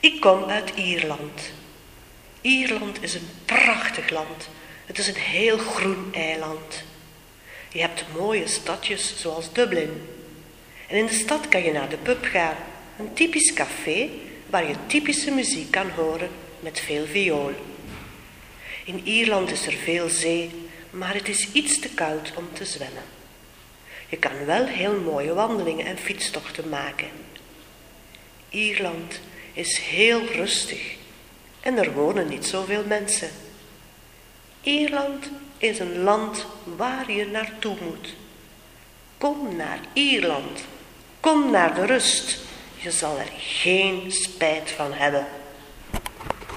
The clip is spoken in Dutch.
Ik kom uit Ierland. Ierland is een prachtig land. Het is een heel groen eiland. Je hebt mooie stadjes zoals Dublin. En in de stad kan je naar de pub gaan, een typisch café waar je typische muziek kan horen met veel viool. In Ierland is er veel zee, maar het is iets te koud om te zwemmen. Je kan wel heel mooie wandelingen en fietstochten maken. Ierland is heel rustig en er wonen niet zoveel mensen. Ierland is een land waar je naartoe moet. Kom naar Ierland. Kom naar de rust. Je zal er geen spijt van hebben.